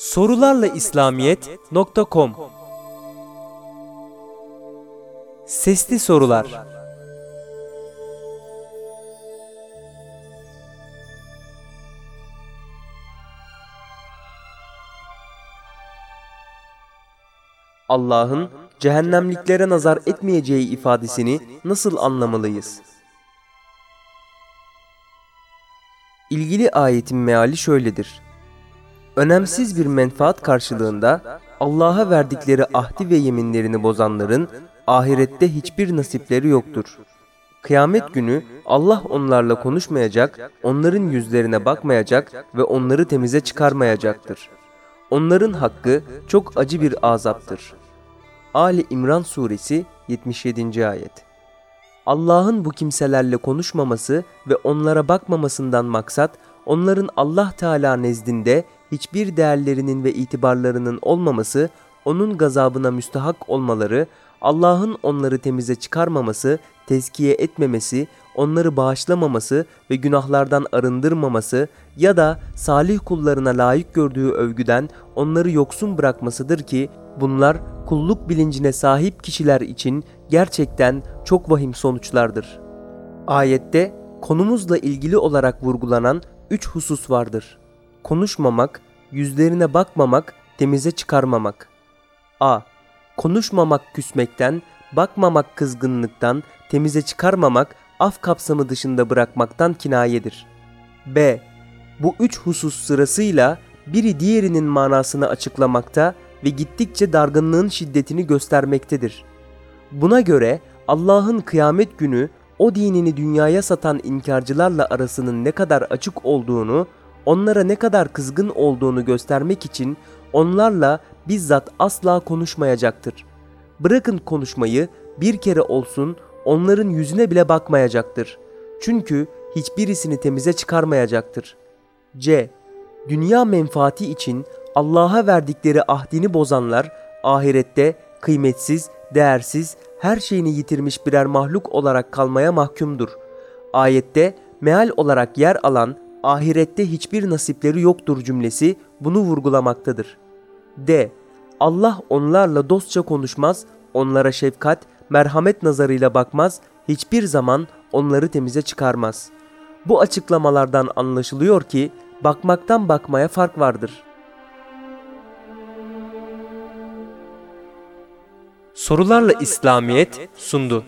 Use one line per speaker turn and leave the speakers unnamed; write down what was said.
Sorularla İslamiyet.com Sesli Sorular Allah'ın cehennemliklere nazar etmeyeceği ifadesini nasıl anlamalıyız? İlgili ayetin meali şöyledir. Önemsiz bir menfaat karşılığında Allah'a verdikleri ahdi ve yeminlerini bozanların ahirette hiçbir nasipleri yoktur. Kıyamet günü Allah onlarla konuşmayacak, onların yüzlerine bakmayacak ve onları temize çıkarmayacaktır. Onların hakkı çok acı bir azaptır. Ali İmran Suresi 77. Ayet Allah'ın bu kimselerle konuşmaması ve onlara bakmamasından maksat, onların Allah Teala nezdinde hiçbir değerlerinin ve itibarlarının olmaması, onun gazabına müstahak olmaları, Allah'ın onları temize çıkarmaması, tezkiye etmemesi, onları bağışlamaması ve günahlardan arındırmaması ya da salih kullarına layık gördüğü övgüden onları yoksun bırakmasıdır ki bunlar kulluk bilincine sahip kişiler için gerçekten çok vahim sonuçlardır. Ayette konumuzla ilgili olarak vurgulanan üç husus vardır. Konuşmamak, yüzlerine bakmamak, temize çıkarmamak. A. Konuşmamak küsmekten, bakmamak kızgınlıktan, temize çıkarmamak, af kapsamı dışında bırakmaktan kinayedir. B. Bu üç husus sırasıyla biri diğerinin manasını açıklamakta ve gittikçe dargınlığın şiddetini göstermektedir. Buna göre Allah'ın kıyamet günü o dinini dünyaya satan inkarcılarla arasının ne kadar açık olduğunu, onlara ne kadar kızgın olduğunu göstermek için onlarla bizzat asla konuşmayacaktır. Bırakın konuşmayı bir kere olsun onların yüzüne bile bakmayacaktır. Çünkü hiçbirisini temize çıkarmayacaktır. C. Dünya menfaati için Allah'a verdikleri ahdini bozanlar ahirette kıymetsiz, değersiz, her şeyini yitirmiş birer mahluk olarak kalmaya mahkumdur. Ayette meal olarak yer alan ahirette hiçbir nasipleri yoktur cümlesi bunu vurgulamaktadır. D. Allah onlarla dostça konuşmaz, onlara şefkat, merhamet nazarıyla bakmaz, hiçbir zaman onları temize çıkarmaz. Bu açıklamalardan anlaşılıyor ki bakmaktan bakmaya fark vardır. Sorularla İslamiyet sundu.